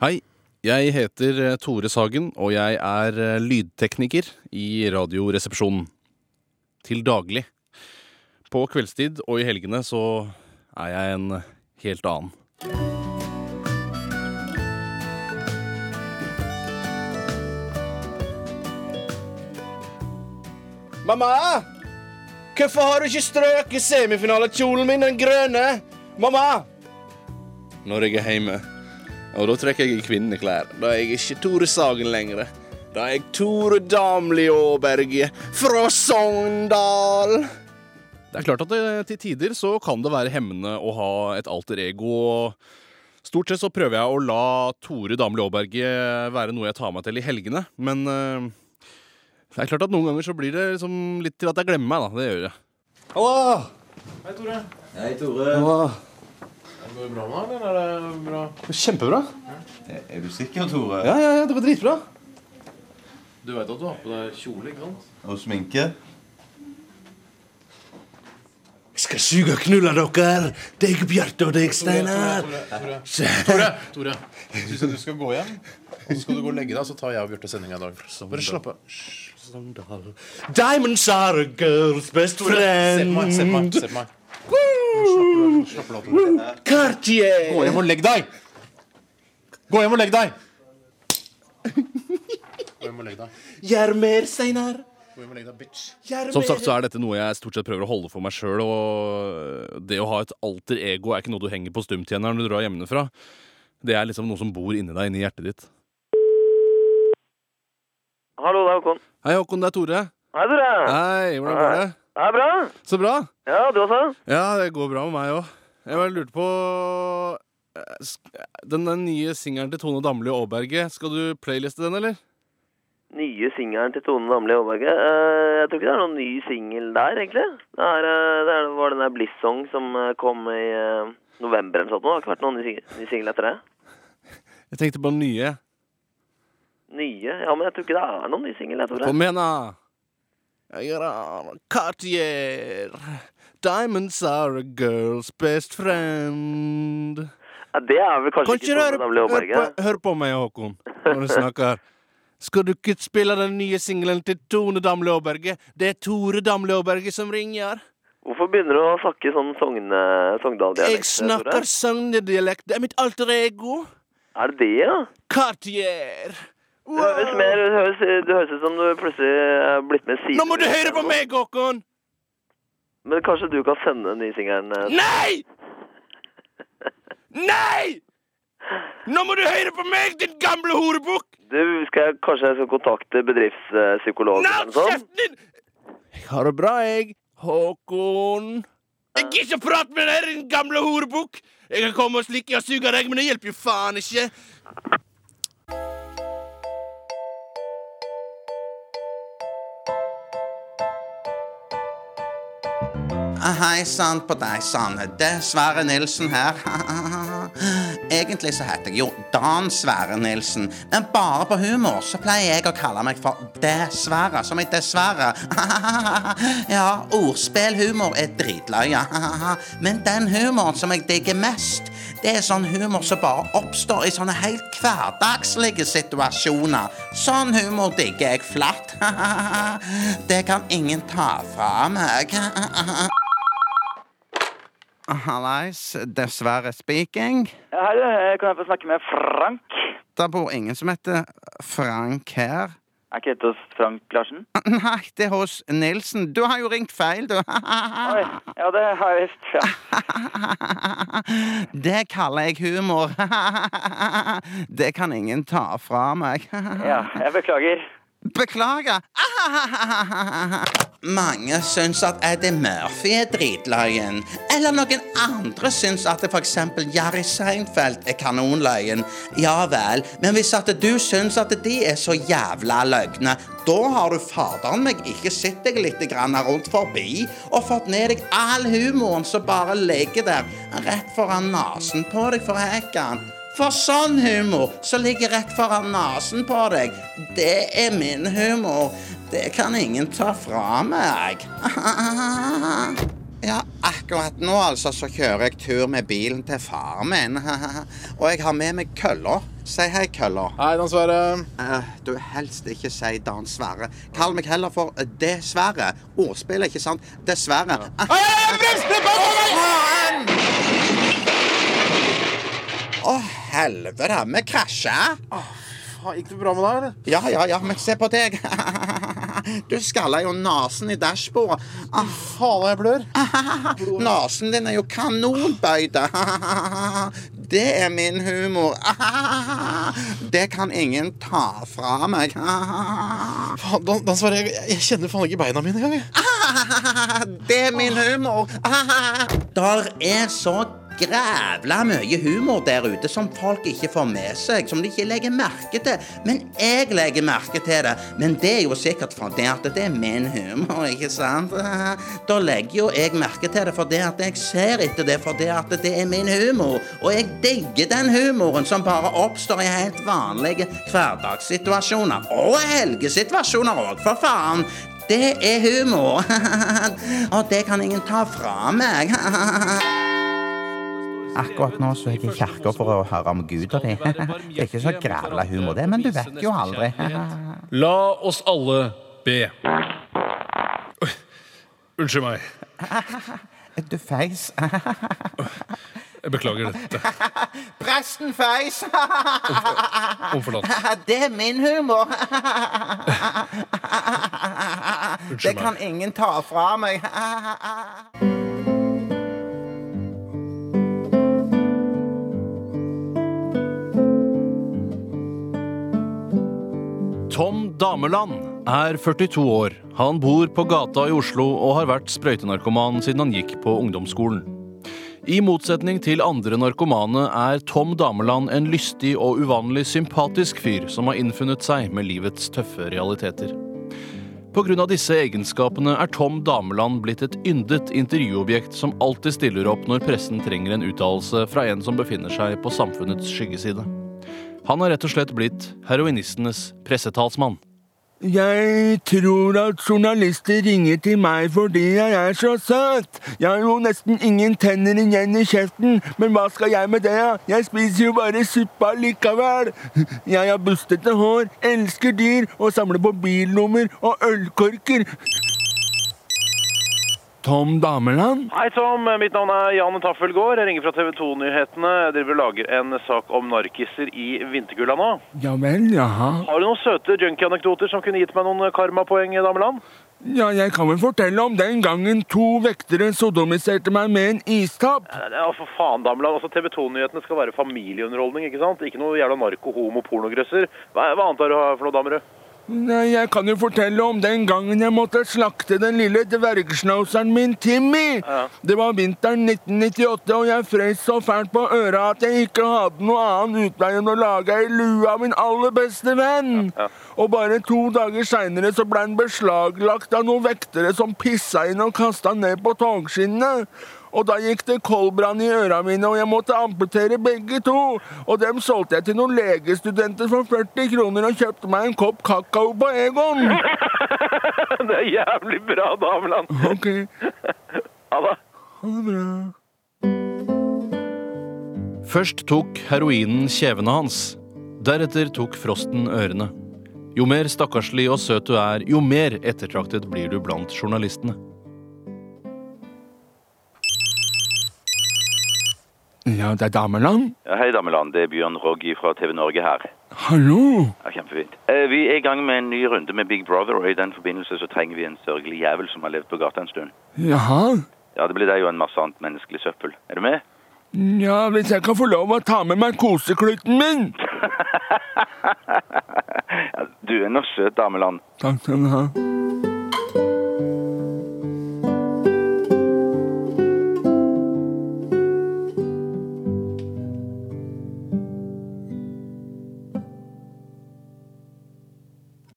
Hei, jeg heter eh, Tore Sagen, og jeg er eh, lydtekniker i Radioresepsjonen. Til daglig. På kveldstid og i helgene så er jeg en helt annen. Mamma! Hvorfor har du ikke strøket semifinalekjolen min, den grønne? Mamma! Når jeg er hjemme. Og da trekker jeg i kvinneklær. Da er jeg ikke Tore Sagen lenger. Da er jeg Tore Damli Aaberge fra Sogndal. Det er klart at det, til tider så kan det være hemmende å ha et alter ego. Stort sett så prøver jeg å la Tore Damli Aaberge være noe jeg tar meg til i helgene. Men uh, det er klart at noen ganger så blir det liksom litt til at jeg glemmer meg, da. Det gjør jeg. Hallo! Hei, Tore. Hei, Tore. Halla. Går det bra med deg, eller er det bra? Kjempebra. Er er du sikker, Tore? Ja, ja, ja, det var dritbra. Du veit at du har på deg kjole, ikke sant? Og sminke? Jeg skal suge og knulle dere. Deg, Bjarte, og deg, Steinar. Tore, Tore, Tore. Syns jeg du skal gå hjem, og så skal du gå og legge deg, så tar jeg og Bjarte sendinga i dag. Bare slapp av. Diamonds are a girl's best Se på meg, se på meg. se på meg Slapp av, Cartier. Gå hjem og legg deg! Gå hjem og legg deg! Gå hjem og legg deg. Gjør mer, Steinar. Som sagt så er dette noe jeg stort sett prøver å holde for meg sjøl. Og det å ha et alter ego er ikke noe du henger på stumtjeneren når du drar hjemmefra. Det er liksom noe som bor inni deg, inni hjertet ditt. Hallo, det er Håkon. Hei, Håkon, det er Tore. Hei, Tore. Hei, hvordan går det? Det er bra. Så bra. Ja, du også? Ja, det går bra med meg òg. Jeg bare lurte på eh, Den, den nye singelen til Tone Damli Aaberge, skal du playliste den, eller? Nye singelen til Tone Damli Aaberge. Eh, jeg tror ikke det er noen ny singel der, egentlig. Det, er, eh, det var den der Bliss-song som eh, kom i eh, november eller sånt. Det har ikke vært noen ny sing- singel etter det. Jeg tenkte på nye. Nye? Ja, men jeg tror ikke det er noen ny singel. Kom igjen, da. Jeg er Cartier. Diamonds are a girl's best friend. Ja, det er vel kanskje kanskje ikke sånn hør, på, hør på meg, Håkon, når du snakker. Skal du ikke spille den nye singelen til Tone Damli Aaberge? Det er Tore Damli Aaberge som ringer. Hvorfor begynner du å snakke sånn Sogne, Sogndal-dialekt? Jeg snakker sognedialekt. Det er mitt alter ego. Er det det, ja? Cartier. Det høres, mer, det høres, det høres ut som du plutselig er blitt med siden. Nå må du høre på meg, Håkon! Men kanskje du kan sende singelen? eh, Nei! Nei! Nå må du høre på meg, din gamle horebukk! Du, skal jeg, kanskje jeg skal kontakte bedriftspsykologen? Nei, eller noe sånt? kjeften din! Jeg har det bra, jeg. Håkon. Jeg gidder ikke prate med deg, din gamle horebukk. Jeg kan komme og slikke og suge deg, men det hjelper jo faen ikke. Hei sann på deg sann. Det er Sverre Nilsen her. Egentlig så heter jeg jo Dan Sverre Nilsen, men bare på humor så pleier jeg å kalle meg for Dessverre, som i dessverre. Ja, ordspillhumor er dritløye, men den humoren som jeg digger mest, det er sånn humor som bare oppstår i sånne helt hverdagslige situasjoner. Sånn humor digger jeg flatt. Det kan ingen ta fra meg. Hallais, dessverre speaking. Hei, kan jeg få snakke med Frank? Det bor ingen som heter Frank her. Er ikke dette hos Frank Larsen? Nei, det er hos Nilsen. Du har jo ringt feil, du. Oi, ja, det har jeg visst. Ja. Det kaller jeg humor. Det kan ingen ta fra meg. ja, jeg beklager. Beklager. Mange syns at Eddie Murphy er dritløyen. Eller noen andre syns at for eksempel Jerry Seinfeld er kanonløyen. Ja vel, men hvis at du syns at de er så jævla løgne, da har du faderen meg ikke sett deg litt grann rundt forbi og fått ned deg all humoren som bare ligger der rett foran nesen på deg for hekkan. For sånn humor som ligger rett foran nesen på deg, det er min humor. Det kan ingen ta fra meg. Ja, akkurat nå altså så kjører jeg tur med bilen til faren min. Og jeg har med meg kølla. Si hei, kølla. Hei, Dan Sverre. Uh, du helst ikke si Dan Sverre. Kall meg heller for Dessverre. Ordspill, ikke sant? Dessverre. Ah, faen! Å, helvete. Vi krasja. Faen, Gikk det bra med deg, eller? Ja, ja, ja, men se på deg. Du skalla jo nesen i dashbordet. Ah, Faen, jeg blør. Nesen din er jo kanonbøyd. Det er min humor. Det kan ingen ta fra meg. Faen, Dan, Dan Sverre, jeg, jeg kjenner faen ikke beina mine engang. Det er min humor. Der er så grævla mye humor der ute som folk ikke får med seg, som de ikke legger merke til. Men jeg legger merke til det. Men det er jo sikkert fordi at det er min humor, ikke sant? Da legger jo jeg merke til det fordi at jeg ser etter det fordi at det er min humor. Og jeg digger den humoren som bare oppstår i helt vanlige hverdagssituasjoner. Og helgesituasjoner òg, for faen. Det er humor. Og det kan ingen ta fra meg. Akkurat nå så er jeg i kirka for å høre om Gud og det. Det er ikke så grævla humor, det, men du vet jo aldri. La oss alle be. Unnskyld meg. Du feis. Jeg beklager dette. Presten feis! Det er min humor. Det kan ingen ta fra meg. Tom Dameland er 42 år. Han bor på gata i Oslo og har vært sprøytenarkoman siden han gikk på ungdomsskolen. I motsetning til andre narkomane er Tom Dameland en lystig og uvanlig sympatisk fyr som har innfunnet seg med livets tøffe realiteter. Av disse egenskapene er Tom Dameland blitt et yndet intervjuobjekt som alltid stiller opp når pressen trenger en uttalelse fra en som befinner seg på samfunnets skyggeside. Han har rett og slett blitt heroinistenes pressetalsmann. Jeg tror at journalister ringer til meg fordi jeg er så søt. Jeg har jo nesten ingen tenner igjen i kjeften, men hva skal jeg med det? Jeg spiser jo bare suppa likevel. Jeg har bustete hår, elsker dyr og samler på bilnummer og ølkorker. Tom Dameland? Hei, Tom. Mitt navn er Jan Taffelgård. Jeg ringer fra TV 2-nyhetene. Jeg driver og lager en sak om narkiser i vinterkulda nå. Ja vel, jaha. Har du noen søte junkie-anekdoter som kunne gitt meg noen karmapoeng, Dameland? Ja, jeg kan vel fortelle om den gangen to vektere sodomiserte meg med en istapp. Ja, for faen, Dameland. Altså, TV 2-nyhetene skal være familieunderholdning, ikke sant? Ikke noe jævla narko, homo, pornogrøsser. Hva, hva annet har du for noe, Damerud? Nei, jeg kan jo fortelle om den gangen jeg måtte slakte den lille dvergschnauzeren min Timmy. Ja. Det var vinteren 1998, og jeg frøs så fælt på øra at jeg ikke hadde noe annen utvei enn å lage ei lue av min aller beste venn. Og bare to dager seinere så ble den beslaglagt av noen vektere som pissa inn og kasta ned på togskinnene. Og da gikk det koldbrann i øra mine, og jeg måtte amputere begge to. Og dem solgte jeg til noen legestudenter for 40 kroner og kjøpte meg en kopp kakao på Egon. det er jævlig bra, Dameland. Ok, Ha det. ha det bra. Først tok heroinen kjevene hans. Deretter tok frosten ørene. Jo mer stakkarslig og søt du er, jo mer ettertraktet blir du blant journalistene. Ja, det er Dameland. Ja, Hei, Dameland. Det er Bjørn Roggi fra TV Norge her. Hallo. Ja, Kjempefint. Eh, Vi er i gang med en ny runde med Big Brother, og i den forbindelse så trenger vi en sørgelig jævel som har levd på gata en stund. Jaha. Ja, det blir deg og en masse annet menneskelig søppel. Er du med? Ja, hvis jeg kan få lov å ta med meg koseklutten min. Ja, du er nå søt, Dameland. Takk skal du ha.